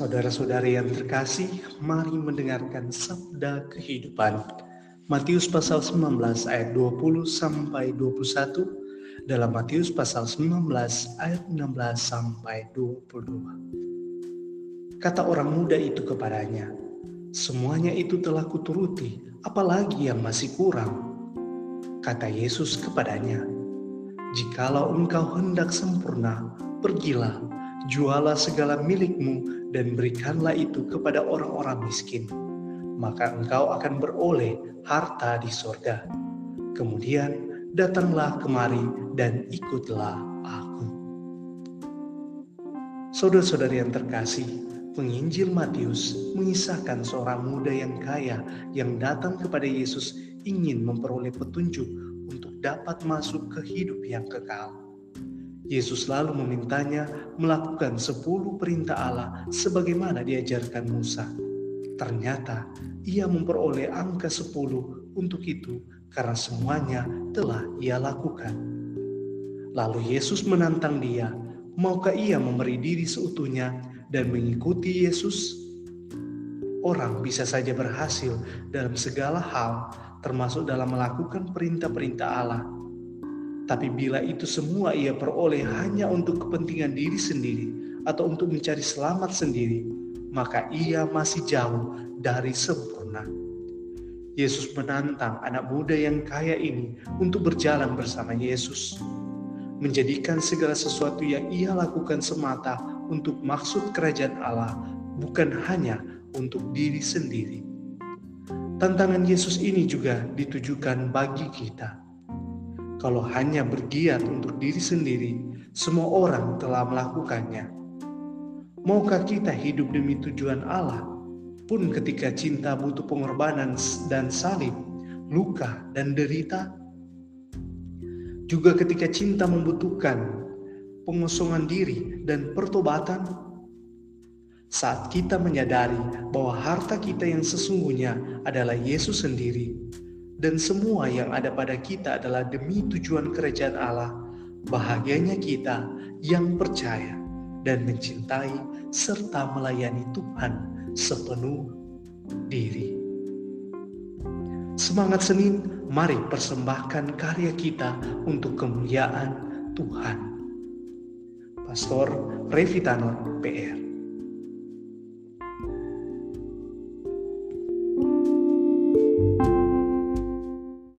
Saudara-saudari yang terkasih, mari mendengarkan sabda kehidupan. Matius pasal 19 ayat 20 sampai 21 dalam Matius pasal 19 ayat 16 sampai 22. Kata orang muda itu kepadanya, "Semuanya itu telah kuturuti, apalagi yang masih kurang?" Kata Yesus kepadanya, "Jikalau engkau hendak sempurna, pergilah, jualah segala milikmu dan berikanlah itu kepada orang-orang miskin, maka engkau akan beroleh harta di sorga. Kemudian datanglah kemari dan ikutlah aku. Saudara-saudari yang terkasih, penginjil Matius mengisahkan seorang muda yang kaya yang datang kepada Yesus ingin memperoleh petunjuk untuk dapat masuk ke hidup yang kekal. Yesus lalu memintanya melakukan sepuluh perintah Allah sebagaimana diajarkan Musa. Ternyata ia memperoleh angka sepuluh untuk itu karena semuanya telah ia lakukan. Lalu Yesus menantang dia, maukah ia memberi diri seutuhnya dan mengikuti Yesus? Orang bisa saja berhasil dalam segala hal, termasuk dalam melakukan perintah-perintah Allah tapi bila itu semua ia peroleh hanya untuk kepentingan diri sendiri atau untuk mencari selamat sendiri, maka ia masih jauh dari sempurna. Yesus menantang anak muda yang kaya ini untuk berjalan bersama Yesus, menjadikan segala sesuatu yang ia lakukan semata untuk maksud kerajaan Allah, bukan hanya untuk diri sendiri. Tantangan Yesus ini juga ditujukan bagi kita kalau hanya bergiat untuk diri sendiri, semua orang telah melakukannya. Maukah kita hidup demi tujuan Allah, pun ketika cinta butuh pengorbanan dan salib, luka dan derita? Juga ketika cinta membutuhkan pengosongan diri dan pertobatan? Saat kita menyadari bahwa harta kita yang sesungguhnya adalah Yesus sendiri, dan semua yang ada pada kita adalah demi tujuan kerajaan Allah. Bahagianya kita yang percaya dan mencintai serta melayani Tuhan sepenuh diri. Semangat Senin, mari persembahkan karya kita untuk kemuliaan Tuhan. Pastor Revitanor PR